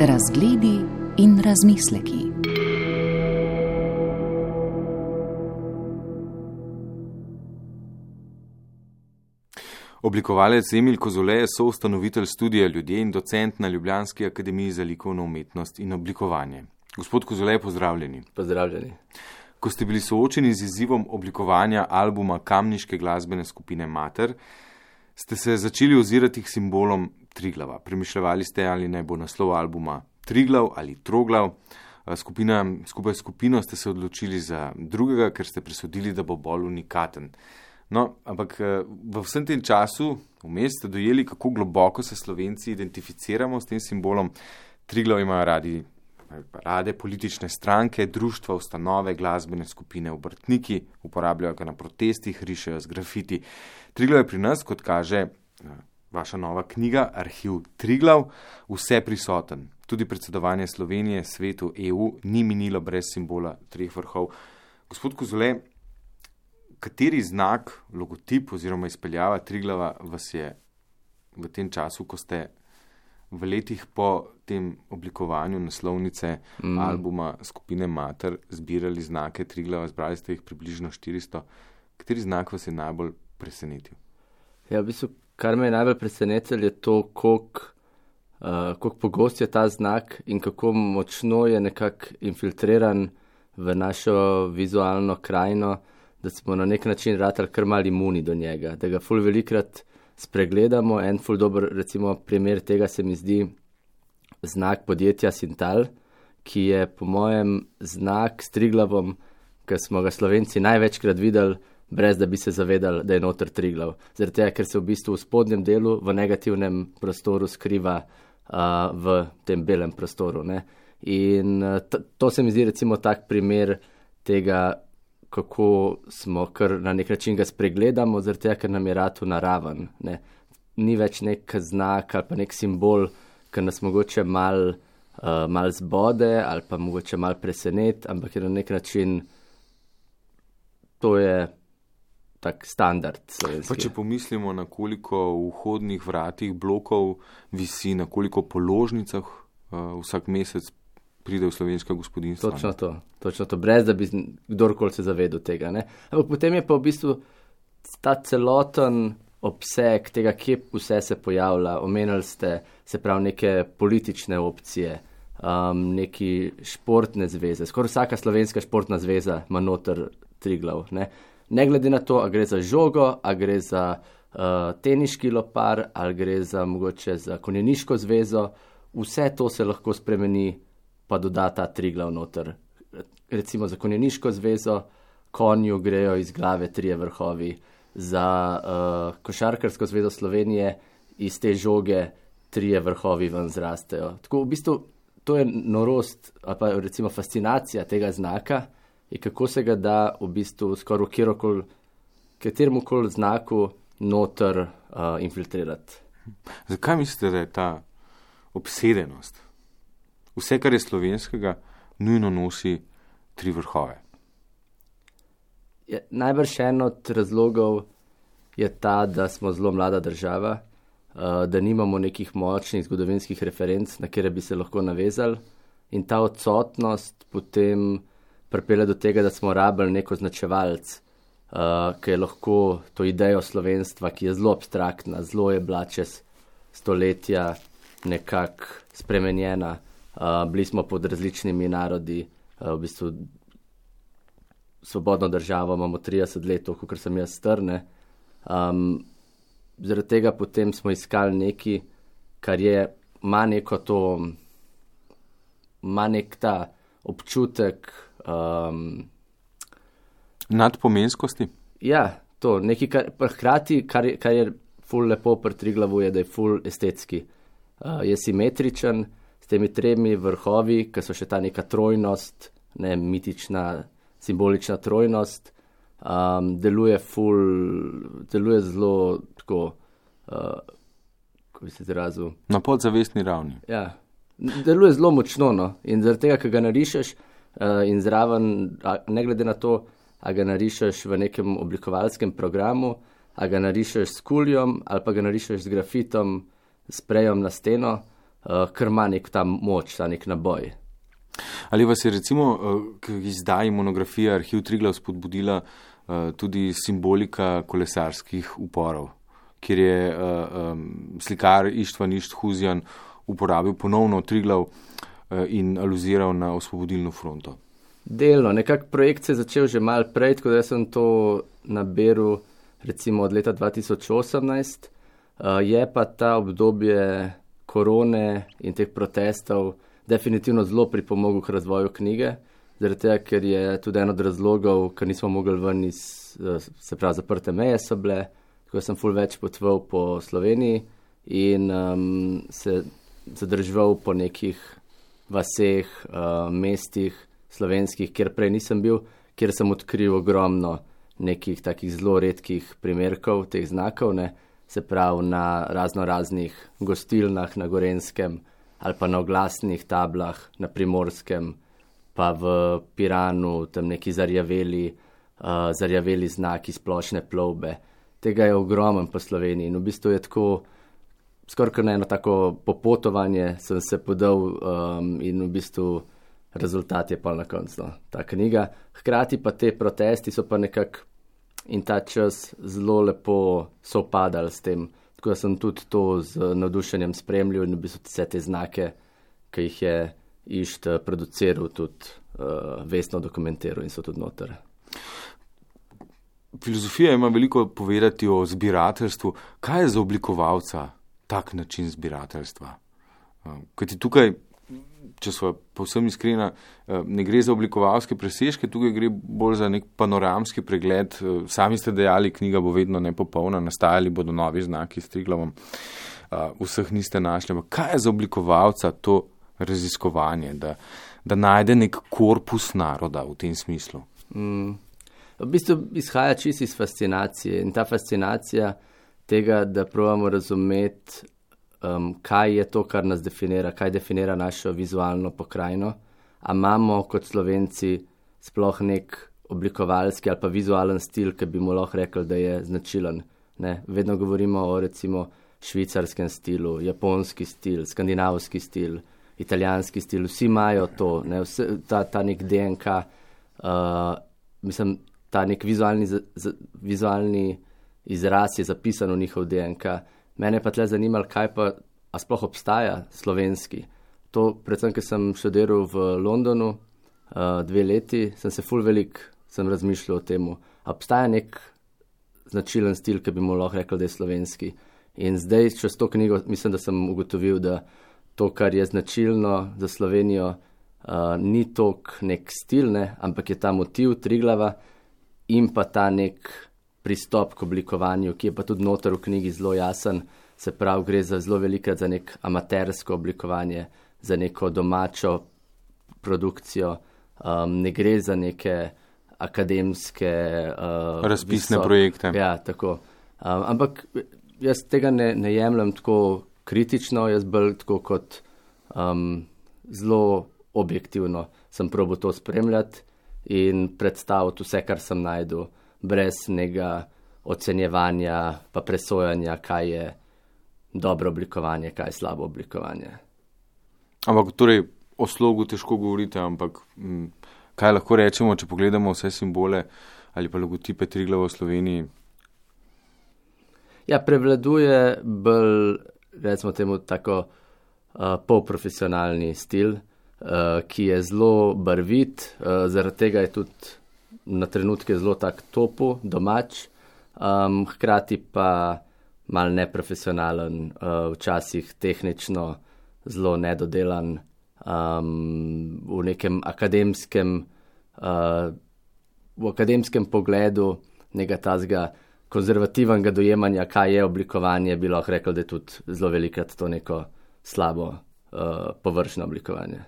Razgledi in razmisleki. Oblikovalec Emil Kozole je soustanovitelj študija Ljudje in docent na Ljubljanski akademiji za likovno umetnost in oblikovanje. Gospod Kozole, pozdravljeni. Pozdravljeni. Ko ste bili soočeni z izzivom oblikovanja albuma kamniške glasbene skupine Mater, ste se začeli ozirati k simbolom Triglava. Premišljali ste, ali naj bo naslov albuma Triglav ali Troglav. Skupina, skupaj s skupino ste se odločili za drugega, ker ste presodili, da bo bolj unikaten. No, ampak v vsem tem času vmes ste dojeli, kako globoko se slovenci identificiramo s tem simbolom. Triglav imajo radi rade politične stranke, društva, ustanove, glasbene skupine, obrtniki, uporabljajo ga na protestih, rišejo z grafiti. Triglav je pri nas, kot kaže vaša nova knjiga, Arhiv Triglav, vse prisoten. Tudi predsedovanje Slovenije svetu EU ni minilo brez simbola treh vrhov. Gospod Kozole, kateri znak, logotip oziroma izpeljava Triglava vas je v tem času, ko ste v letih po tem oblikovanju naslovnice mm. albuma skupine Mater zbirali znake Triglava, zbrali ste jih približno 400. Kateri znak vas je najbolj presenetil? Ja, v bistvu, kar me je najbolj presenetilo, je to, koliko uh, pogost je ta znak in kako močno je nekako infiltriran v našo vizualno krajino, da smo na nek način ratali kar mali imuni do njega, da ga ful velikrat spregledamo. En ful dober, recimo, primer tega se mi zdi znak podjetja Sintal, ki je po mojem znak s Triglavom, ki smo ga slovenci največkrat videli, brez da bi se zavedali, da je noter Triglav. Zaradi tega, ker se v bistvu v spodnjem delu, v negativnem prostoru skriva uh, v tem belem prostoru. Ne? In uh, to se mi zdi recimo tak primer tega, kako smo kar na nek način ga spregledamo, zaradi tega, ker nam je ratu naraven. Ne. Ni več nek znak ali pa nek simbol, ki nas mogoče mal, uh, mal zbode ali pa mogoče mal presenet, ampak je na nek način to je tak standard. Pa če pomislimo, na koliko vhodnih vratih blokov visi, na koliko položnicah uh, vsak mesec pride v slovenska gospodinstva. Točno to, točno to, brez da bi kdorkoli se zavedel tega. Ne? Ampak potem je pa v bistvu ta celoten obseg tega, kje vse se pojavlja. Omenili ste se prav neke politične opcije, um, neki športne zveze. Skoraj vsaka slovenska športna zveza ima noter tri glav. Ne? ne glede na to, a gre za žogo, a gre za uh, teniški lopar, ali gre za mogoče za konjeniško zvezo, vse to se lahko spremeni pa doda ta tri glav noter. Recimo za konjeniško zvezo, konju grejo iz glave tri vrhovi, za uh, košarkarsko zvezo Slovenije iz te žoge tri vrhovi ven zrastejo. Tako v bistvu to je norost, ali pa recimo fascinacija tega znaka, in kako se ga da v bistvu skoraj v katerem koli znaku noter uh, infiltrirati. Zakaj mislite, da je ta obsedenost vse, kar je slovenskega, nujno nosi tri vrhove. Je, najbrž en od razlogov je ta, da smo zelo mlada država, uh, da nimamo nekih močnih zgodovinskih referenc, na kere bi se lahko navezali, in ta odsotnost potem pripelje do tega, da smo rabili neko značevalc, uh, ki je lahko to idejo slovenstva, ki je zelo abstraktna, zelo je bila čez stoletja nekako spremenjena. Bili smo pod različnimi narodi, uh, v bistvu svobodno državo imamo 30 let, kot sem jaz strne. Um, zaradi tega potem smo iskali nekaj, kar je, ima neko to, ima nek ta občutek. Um, Nadpomenskosti? Ja, to nekaj, kar, hkrati, kar, kar je ful lepo pri Triglavu, je, da je ful estetski. Uh, je simetričen, s temi tremi vrhovi, ki so še ta neka trojnost, ne mitična, simbolična trojnost, um, deluje, ful, deluje zelo tako, uh, kako bi se izrazil. Na podzavestni ravni. Ja, deluje zelo močno. No? In zaradi tega, ki ga narišeš, uh, in zraven, a, ne glede na to, ali ga narišeš v nekem oblikovalskem programu, ali ga narišeš s kuljom, ali pa ga narišeš z grafitom sprejem na steno, uh, ker ima nek ta moč, ta nek naboj. Ali vas je recimo k izdaji monografije Arhiv Triglav spodbudila uh, tudi simbolika kolesarskih uporov, kjer je um, slikar Ištvan Išt Huzjan uporabil ponovno Triglav in aluziral na osvobodilno fronto? Delno, nekako projekt se je začel že mal prej, tako da sem to naberu recimo od leta 2018. Uh, je pa ta obdobje korone in teh protestov definitivno zelo pripomogel k razvoju knjige, zaradi tega, ker je tudi en od razlogov, ker nismo mogli ven iz, se pravi, zaprte meje so bile, tako sem ful več potoval po Sloveniji in um, se zadržal po nekih vaseh, uh, mestih slovenskih, kjer prej nisem bil, kjer sem odkril ogromno nekih takih zelo redkih primerkov teh znakov, ne? se pravi na razno raznih gostilnah na Gorenskem ali pa na oglasnih tablah na Primorskem, pa v Piranu, tam neki zarjaveli, uh, zarjaveli znaki splošne plovbe. Tega je ogromen po Sloveniji in v bistvu je tako, skoraj na eno tako popotovanje sem se podal um, in v bistvu rezultat je pa na koncu no, ta knjiga. Hkrati pa te protesti so pa nekako in ta čas zelo lepo sopadali s tem. Tako da sem tudi to z navdušenjem spremljal in v bistvu vse te znake, ki jih je išt produciral, tudi uh, vestno dokumentiral in so tudi noter. Filozofija ima veliko povedati o zbirateljstvu. Kaj je za oblikovalca tak način zbirateljstva? Uh, Kaj ti tukaj če smo povsem iskreni, eh, ne gre za oblikovalske presežke, tukaj gre bolj za nek panoramski pregled. Eh, sami ste dejali, knjiga bo vedno nepopolna, nastajali bodo novi znaki s triglavom, eh, vseh niste našli. Kaj je za oblikovalca to raziskovanje, da, da najde nek korpus naroda v tem smislu? Mm. V bistvu izhaja čisto iz fascinacije in ta fascinacija tega, da pravimo razumeti um, kaj je to, kar nas definira, kaj definira našo vizualno pokrajino. A imamo kot slovenci sploh nek oblikovalski ali pa vizualen stil, ki bi mu lahko rekli, da je značilen. Ne? Vedno govorimo o recimo švicarskem stilu, japonski stil, skandinavski stil, italijanski stil, vsi imajo to, Vse, ta, ta nek DNK, uh, mislim, ta nek vizualni, z, z, vizualni izraz je zapisan v njihov DNK. Mene pa tle zanimalo, kaj pa sploh obstaja slovenski. To, predvsem, ker sem študiral v Londonu uh, dve leti, sem se full velik, sem razmišljal o tem, obstaja nek značilen stil, ki bi mu lahko rekel, da je slovenski. In zdaj, čez to knjigo, mislim, da sem ugotovil, da to, kar je značilno za Slovenijo, uh, ni tok nek stil, ne, ampak je ta motiv Triglava in pa ta nek pristop k oblikovanju, ki je pa tudi noter v knjigi zelo jasen. Se pravi, gre za zelo velikrat za nek amatersko oblikovanje, za neko domačo produkcijo, um, ne gre za neke akademske. Uh, Razpisne visok, projekte. Ja, tako. Um, ampak jaz tega ne, ne jemljem tako kritično, jaz bolj tako kot um, zelo objektivno sem probo to spremljati in predstaviti vse, kar sem najdel brez nekega ocenjevanja, pa presojanja, kaj je dobro oblikovanje, kaj je slabo oblikovanje. Ampak torej o slogu težko govorite, ampak m, mm, kaj lahko rečemo, če pogledamo vse simbole ali pa logotipe Triglava v Sloveniji? Ja, prevladuje bolj, recimo temu, tako uh, polprofesionalni stil, uh, ki je zelo barvit, uh, zaradi tega je tudi na trenutke zelo tak topo, domač, um, hkrati pa mal neprofesionalen, uh, včasih tehnično zelo nedodelan, um, v nekem akademskem, uh, v akademskem pogledu nekega tazga konzervativnega dojemanja, kaj je oblikovanje, bi lahko rekel, da je tudi zelo velikrat to neko slabo, uh, površno oblikovanje.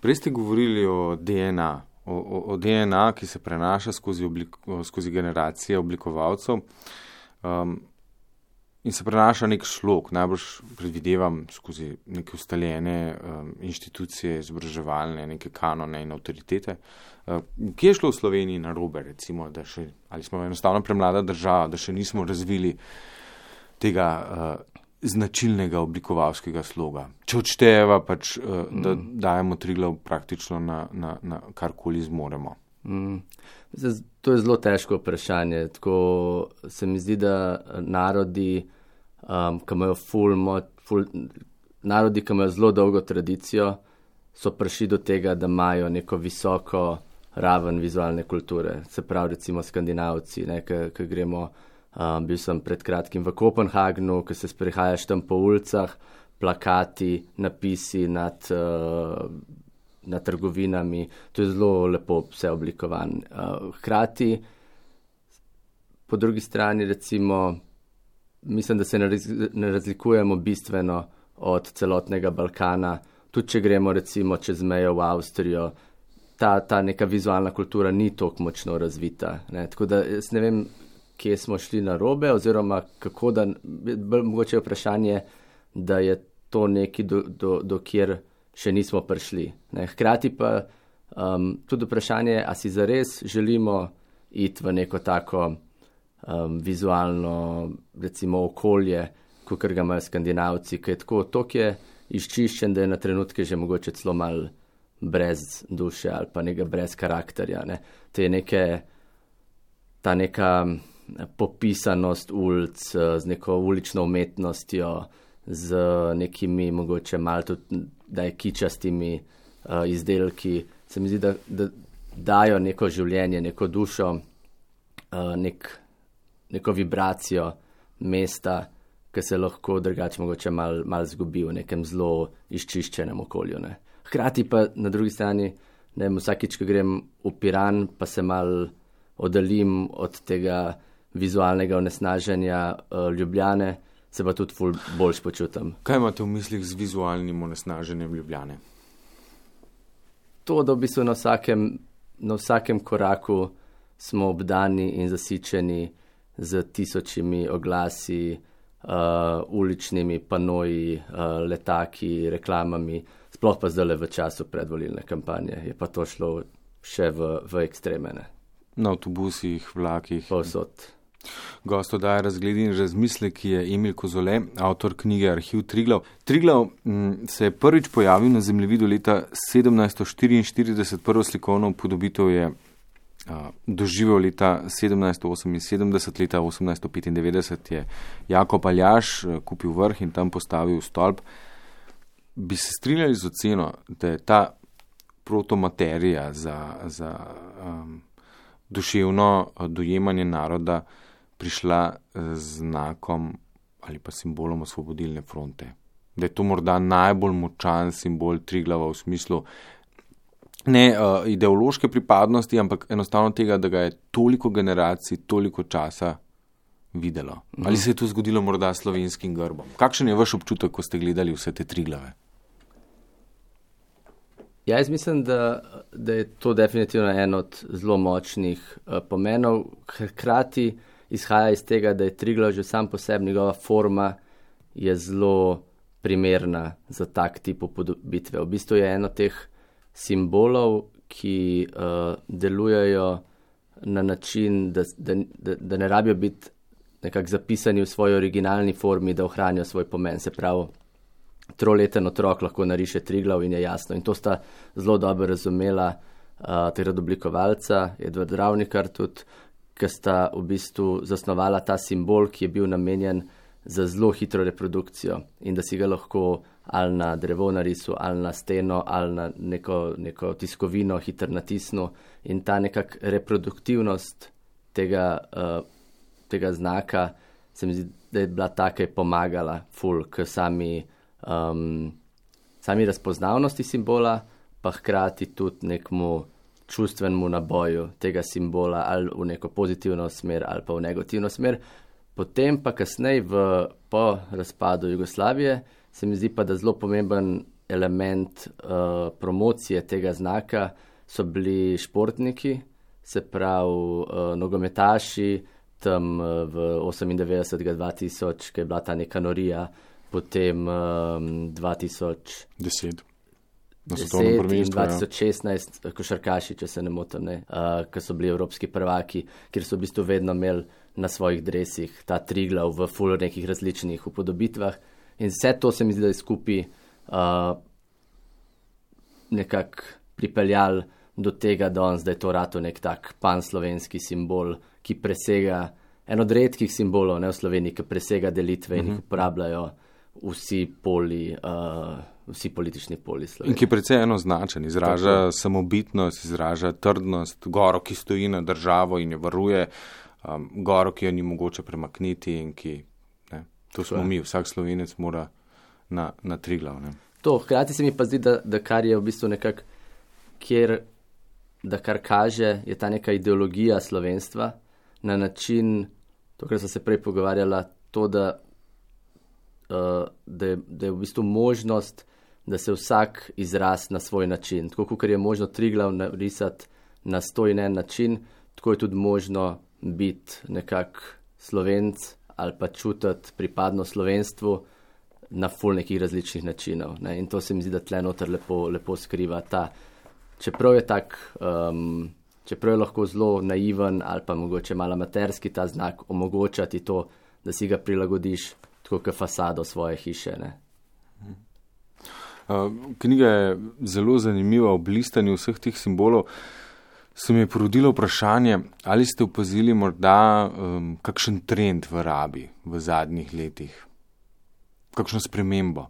Prej ste govorili o DNA, o, o DNA, ki se prenaša skozi, oblik, skozi generacije oblikovalcev um, in se prenaša nek šlog, najbrž predvidevam skozi neke ustaljene um, inštitucije, izobraževalne, neke kanone in avtoritete. Uh, kje je šlo v Sloveniji na robe, recimo, še, ali smo enostavno premlada država, da še nismo razvili tega uh, značilnega oblikovalskega sloga. Če odštejeva, pač, da mm. dajemo triglav praktično na, na, na karkoli zmoremo. Mm. To je zelo težko vprašanje. Tako se mi zdi, da narodi, um, ki imajo ful, ful, narodi, ki imajo zelo dolgo tradicijo, so prišli do tega, da imajo neko visoko raven vizualne kulture. Se pravi, recimo skandinavci, ki gremo. Um, bil sem pred kratkim v Kopenhagnu, ki se sprehajaš tam po ulicah, plakati, napisi nad, uh, nad trgovinami. To je zelo lepo vse oblikovan. Uh, hkrati, po drugi strani, recimo, mislim, da se ne razlikujemo bistveno od celotnega Balkana. Tudi če gremo recimo čez mejo v Avstrijo, ta, ta neka vizualna kultura ni tako močno razvita. Ne? Tako da jaz ne vem, kje smo šli na robe, oziroma kako da, mogoče je vprašanje, da je to neki, do, do, do kjer še nismo prišli. Ne? Hkrati pa um, tudi vprašanje, a si zares želimo iti v neko tako um, vizualno, recimo, okolje, kot ga imajo skandinavci, ki je tako, tako je izčiščen, da je na trenutke že mogoče celo mal brez duše ali pa nekaj brez karakterja. Ne? Te neke, ta neka popisanost ulic z neko ulično umetnostjo, z nekimi mogoče malo tudi, da je kičastimi uh, izdelki, se mi zdi, da, da dajo neko življenje, neko dušo, uh, nek, neko vibracijo mesta, ki se lahko drugače mogoče malo mal zgubi v nekem zelo izčiščenem okolju. Ne. Hkrati pa na drugi strani, ne vem, vsakič, ko grem v Piran, pa se mal oddaljim od tega vizualnega onesnaženja uh, Ljubljane, se pa tudi bolj počutim. Kaj imate v mislih z vizualnim onesnaženjem Ljubljane? To, da v bistvu na vsakem, na vsakem koraku smo obdani in zasičeni z tisočimi oglasi, uh, uličnimi panoji, uh, letaki, reklamami, sploh pa zdaj le v času predvolilne kampanje, je pa to šlo še v, v ekstremene. Na avtobusih, vlakih. Posod. Gost odaja razgledi in razmisleki je Emil Kozole, avtor knjige Arhiv Triglav. Triglav m, mm, se je prvič pojavil na zemljevidu leta 1744, prvo slikovno podobitev je a, doživel leta 1778, leta 1895 je Jakob Aljaš kupil vrh in tam postavil stolp. Bi se strinjali z oceno, da je ta protomaterija za, za um, duševno dojemanje naroda prišla z znakom ali pa simbolom osvobodilne fronte. Da je to morda najbolj močan simbol Triglava v smislu ne uh, ideološke pripadnosti, ampak enostavno tega, da ga je toliko generacij, toliko časa videlo. Mhm. Ali se je to zgodilo morda s slovenskim grbom? Kakšen je vaš občutek, ko ste gledali vse te Triglave? Ja, jaz mislim, da, da je to definitivno en od zelo močnih uh, pomenov. Hkrati izhaja iz tega, da je Triglav že sam po sebi, njegova forma je zelo primerna za tak tip upodobitve. V bistvu je eno teh simbolov, ki uh, delujejo na način, da, da, da, da ne rabijo biti nekako zapisani v svoji originalni formi, da ohranijo svoj pomen. Se pravi, troleten otrok lahko nariše Triglav in je jasno. In to sta zelo dobro razumela uh, tega oblikovalca, Edward Ravnikar tudi ki sta v bistvu zasnovala ta simbol, ki je bil namenjen za zelo hitro reprodukcijo in da si ga lahko ali na drevo narisal, ali na steno, ali na neko, neko tiskovino hitro natisnil. In ta nekakšna reproduktivnost tega, uh, tega znaka, se mi zdi, da je bila ta, ki je pomagala ful k sami, um, sami razpoznavnosti simbola, pa hkrati tudi nekmu čustvenemu naboju tega simbola ali v neko pozitivno smer ali pa v negativno smer. Potem pa kasneje, po razpadu Jugoslavije, se mi zdi pa, da zelo pomemben element uh, promocije tega znaka so bili športniki, se pravi uh, nogometaši, tam uh, v 98-2000, ki je bila ta neka norija, potem um, 2010. 2016, ja. košarkaši, če se ne motim, uh, ki so bili evropski prvaki, kjer so v bistvu vedno imeli na svojih dresih ta triglav v full nekih različnih upodobitvah. In vse to se mi zdi, da je skupaj uh, nekako pripeljal do tega, da on zdaj to rato nek tak panslovenski simbol, ki presega en od redkih simbolov ne, v Sloveniji, ki presega delitve uh -huh. in jih uporabljajo vsi poli. Uh, Vsi politični poli Slovenije. In ki je precej enoznačen, izraža Tako. samobitnost, izraža trdnost, goro, ki stoji na državo in jo varuje, um, goro, ki jo ni mogoče premakniti in ki, ne, to smo mi, vsak slovenec mora na, na tri glavne. To, hkrati se mi pa zdi, da, da kar je v bistvu nekako, kjer, da kar kaže, je ta neka ideologija slovenstva na način, to, kar sem se prej pogovarjala, to, da, da, je, da je v bistvu možnost, da se vsak izraz na svoj način. Tako kot je možno tri glav narisati na sto in en način, tako je tudi možno biti nekak slovenc ali pa čutiti pripadno slovenstvu na ful nekih različnih načinov. Ne? In to se mi zdi, da tle noter lepo, lepo skriva ta. Čeprav je tak, um, čeprav je lahko zelo naiven ali pa mogoče malo materski ta znak, omogočati to, da si ga prilagodiš tako kot fasado svoje hiše. Ne? Uh, knjiga je zelo zanimiva ob listanju vseh teh simbolov. Se mi je porodilo vprašanje, ali ste opazili morda um, kakšen trend v rabi v zadnjih letih, kakšno spremembo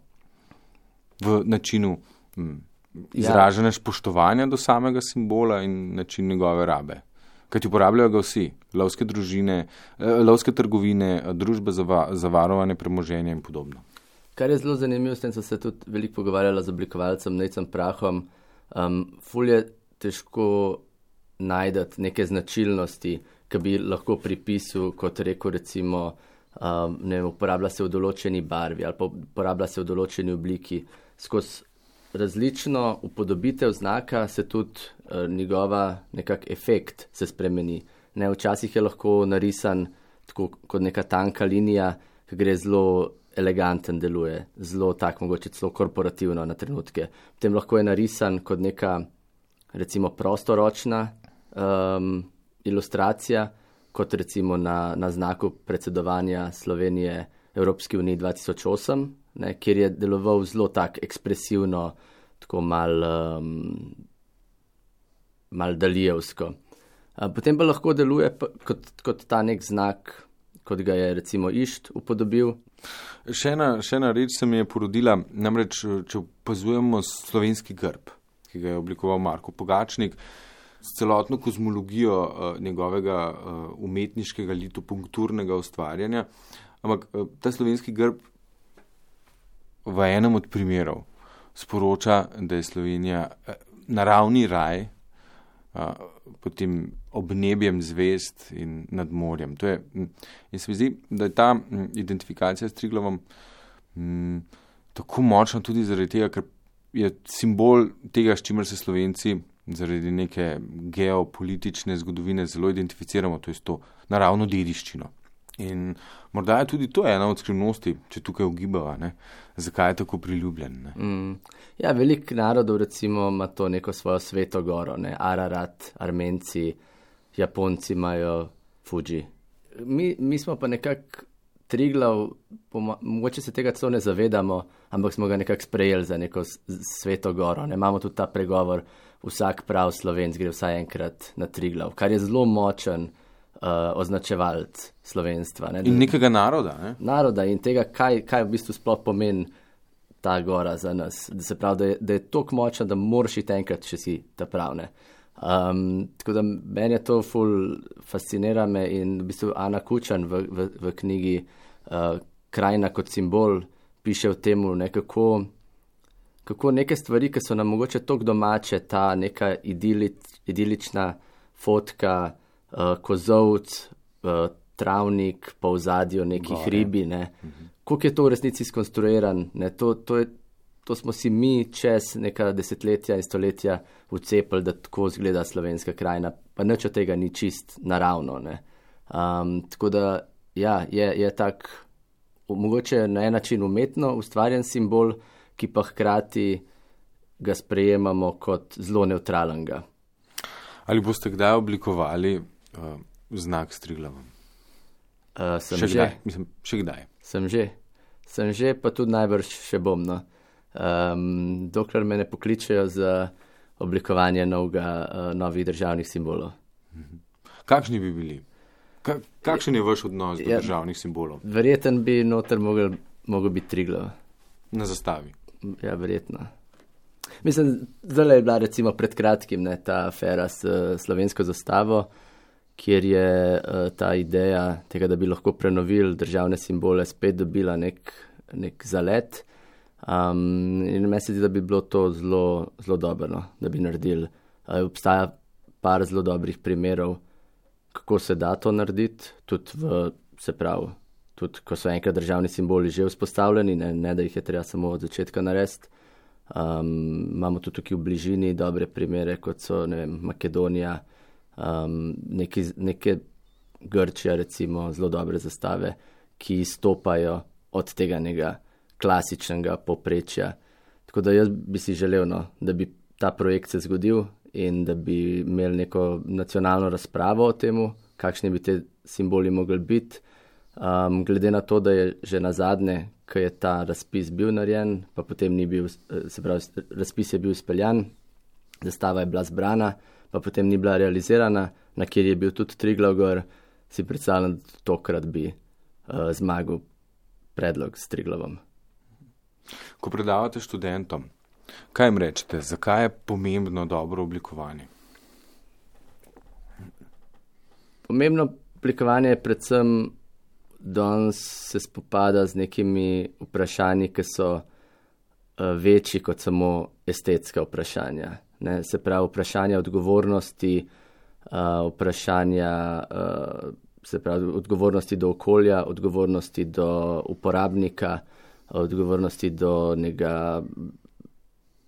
v načinu um, izražene ja. spoštovanja do samega simbola in način njegove rabe. Kaj ti uporabljajo ga vsi, lovske družine, eh, lovske trgovine, družbe za, va, za varovane premoženje in podobno. Kar je zelo zanimivo, s tem sem se tudi veliko pogovarjala z oblikovalcem Necem Prahom. Um, ful je težko najti neke značilnosti, ki bi lahko pripisal, kot reko, recimo, um, ne vem, uporablja se v določeni barvi ali pa uporablja se v določeni obliki. Skozi različno upodobitev znaka se tudi uh, njegova nekak efekt se spremeni. Ne, včasih je lahko narisan tako kot neka tanka linija, ki gre zelo eleganten deluje, zelo tak, mogoče celo korporativno na trenutke. Potem lahko je narisan kot neka, recimo, prostoročna um, ilustracija, kot recimo na, na znaku predsedovanja Slovenije Evropski uniji 2008, ne, kjer je deloval zelo tak ekspresivno, tako mal, um, mal daljevsko. Potem pa lahko deluje kot, kot ta nek znak, kot ga je recimo Išt upodobil. Še ena, še ena reč se mi je porodila, namreč, če opazujemo slovenski grb, ki ga je oblikoval Marko Pogačnik, s celotno kozmologijo uh, njegovega uh, umetniškega litopunkturnega ustvarjanja. Ampak uh, ta slovenski grb v enem od primerov sporoča, da je Slovenija uh, naravni raj, uh, potem ob nebjem zvest in nad morjem. Je, in se mi zdi, da je ta identifikacija s Triglavom m, tako močna tudi zaradi tega, ker je simbol tega, s čimer se slovenci zaradi neke geopolitične zgodovine zelo identificiramo, to je to naravno dediščino. In morda je tudi to ena od skrivnosti, če tukaj ugibava, ne? zakaj je tako priljubljen. Mm. Ja, velik narodov recimo ima to neko svojo sveto goro, ne? Ararat, Armenci, Japonci imajo Fuji. Mi, mi smo pa nekako triglav, mogoče se tega celo ne zavedamo, ampak smo ga nekako sprejeli za neko sveto goro. Ne? Imamo tudi ta pregovor, vsak prav slovenc gre vsaj enkrat na triglav, kar je zelo močen uh, označevalc slovenstva. Ne? In nekega naroda. Ne? Naroda in tega, kaj, kaj v bistvu sploh pomeni ta gora za nas. Da se pravi, da je, da je tako močna, da moraš iti enkrat, če si ta pravne. Um, tako da meni je to ful fascinira me in v bistvu Ana Kučan v, v, v knjigi uh, Krajina kot simbol piše o tem, kako, kako neke stvari, ki so nam mogoče tako domače, ta neka idilič, idilična fotka, uh, kozovc, uh, travnik, pa v zadju nekih ribi, ne. Mhm. Kako je to v resnici skonstruiran, ne, to, to je to smo si mi čez neka desetletja in stoletja vcepili, da tako zgleda slovenska krajina, pa nič od tega ni čist naravno. Um, tako da ja, je, je tak, mogoče na en način umetno ustvarjen simbol, ki pa hkrati ga sprejemamo kot zelo neutralnega. Ali boste kdaj oblikovali uh, znak s triglavom? Uh, sem še že. Kdaj? Mislim, še kdaj? Sem že. sem že, pa tudi najbrž še bom. No. Um, dokler me ne pokličejo za oblikovanje novega, uh, novih državnih simbolov. Kakšni bi bili? Ka, kakšen je vaš odnos do Ja. državnih simbolov Verjeten bi noter mogel, mogel biti triglav. na zastavi? Ja, verjetno. Mislim, zdaj je bila recimo pred kratkim ne, ta afera s eh, slovensko zastavo, kjer je uh, ta ideja tega, da bi lahko prenovili državne simbole, spet dobila nek, nek zalet. Um, in meni se zdi, da bi bilo to zelo, zelo dobro, no, da bi naredili. Uh, obstaja par zelo dobrih primerov, kako se da to narediti, tudi v, se pravi, tudi ko so enkrat državni simboli že vzpostavljeni, ne, ne da jih je treba samo od začetka narediti. Um, imamo tudi tukaj v bližini dobre primere, kot so vem, Makedonija, um, neki, neke Grčija, recimo, zelo dobre zastave, ki izstopajo od tega nekega klasičnega poprečja. Tako da jaz bi si želel, no, da bi ta projekt se zgodil in da bi imeli neko nacionalno razpravo o tem, kakšni bi te simboli mogli biti. Um, glede na to, da je že na zadnje, ko je ta razpis bil narejen, pa potem ni bil, se pravi, razpis je bil izpeljan, zastava je bila zbrana, pa potem ni bila realizirana, na kjer je bil tudi Triglav, si predstavljam, da tokrat bi uh, zmagal predlog s Triglavom. Ko predavate študentom, kaj jim rečete, zakaj je pomembno dobro oblikovanje? Pomembno oblikovanje je predvsem, da se spopada z nekimi vprašanji, ki so uh, večji kot samo estetska vprašanja. Ne? Se pravi, vprašanja odgovornosti, uh, vprašanja uh, se pravi, odgovornosti do okolja, odgovornosti do uporabnika, odgovornosti do njega,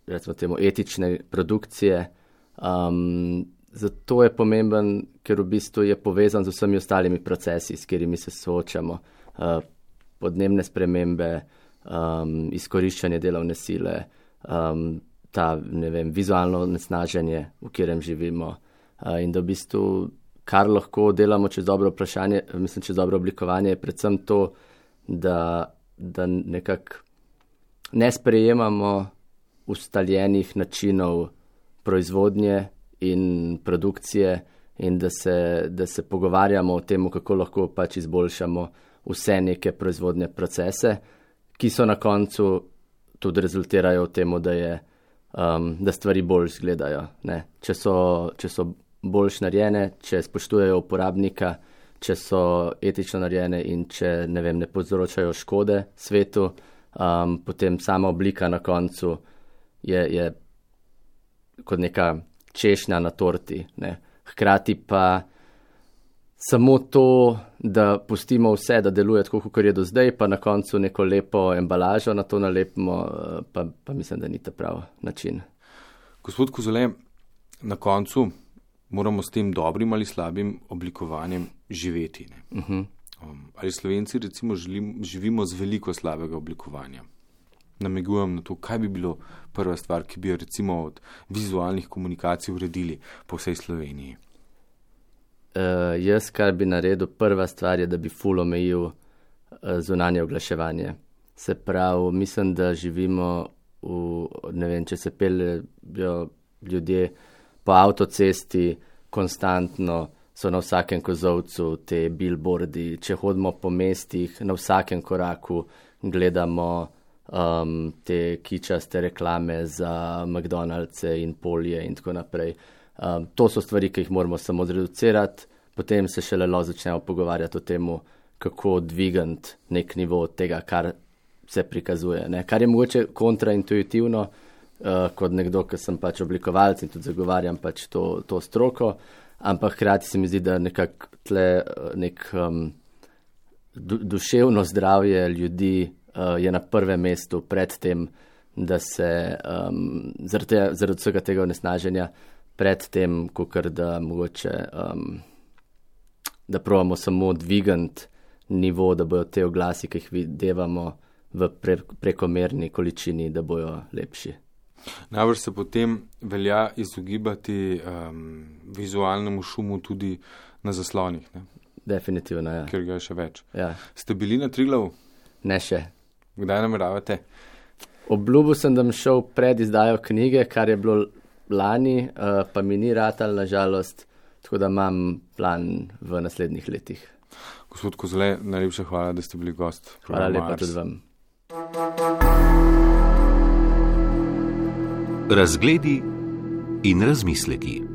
recimo temu, etične produkcije. Um, zato je pomemben, ker v bistvu je povezan z vsemi ostalimi procesi, s katerimi se soočamo. Uh, podnebne spremembe, um, izkoriščanje delovne sile, um, ta vem, vizualno nesnaženje, v katerem živimo. Uh, in da v bistvu, kar lahko delamo čez dobro vprašanje, mislim, čez dobro oblikovanje, je predvsem to, da, da nekako ne sprejemamo ustaljenih načinov proizvodnje in produkcije, in da se, da se pogovarjamo o tem, kako lahko pač izboljšamo vse neke proizvodne procese, ki so na koncu tudi rezultirajo v tem, da, je, um, da stvari bolj izgledajo. Ne? Če so, če so bolj narejene, če spoštujejo uporabnika, če so etično narejene in če ne, vem, ne povzročajo škode svetu, um, potem sama oblika na koncu je, je kot neka češnja na torti. Ne. Hkrati pa samo to, da pustimo vse, da deluje tako, kot je do zdaj, pa na koncu neko lepo embalažo na to nalepimo, eh, pa, pa mislim, da ni ta prav način. Gospod Kozole, na koncu moramo s tem dobrim ali slabim oblikovanjem živeti. Uh Mhm. -huh. um, ali slovenci recimo želim, živimo z veliko slabega oblikovanja? Namigujem na to, kaj bi bilo prva stvar, ki bi jo recimo od vizualnih komunikacij uredili po vsej Sloveniji. Uh, jaz, kar bi naredil, prva stvar je, da bi ful omejil uh, zunanje oglaševanje. Se pravi, mislim, da živimo v, ne vem, če se peljejo ljudje po avtocesti, konstantno so na vsakem kozovcu te billboardi, če hodimo po mestih, na vsakem koraku gledamo um, te kičaste reklame za McDonald's in polje in tako naprej. Um, to so stvari, ki jih moramo samo zreducirati, potem se šele lo začnemo pogovarjati o tem, kako dvigati nek nivo tega, kar se prikazuje. Ne? Kar je mogoče kontraintuitivno, uh, kot nekdo, ki sem pač oblikovalec in tudi zagovarjam pač to, to stroko, ampak hkrati se mi zdi, da nekako tle uh, nek um, du, duševno zdravje ljudi uh, je na prvem mestu pred tem, da se um, zaradi, tega, zaradi vsega tega onesnaženja, pred tem, kot da mogoče, um, da pravimo samo dvigant nivo, da bojo te oglasi, ki jih videvamo v pre, prekomerni količini, da bojo lepši. Najbrž se potem velja izogibati um, vizualnemu šumu tudi na zaslonih, ne? Definitivno, ja. ker ga je še več. ja. Ste bili na Triglav? Ne še. Kdaj nameravate? Obljubil sem, da bom šel pred izdajo knjige, kar je bilo lani, uh, pa mi ni ratal, nažalost, tako da imam plan v naslednjih letih. Gospod Kozle, najlepša hvala, da ste bili gost. Hvala lepa tudi vam. Razgledi in razmisleki.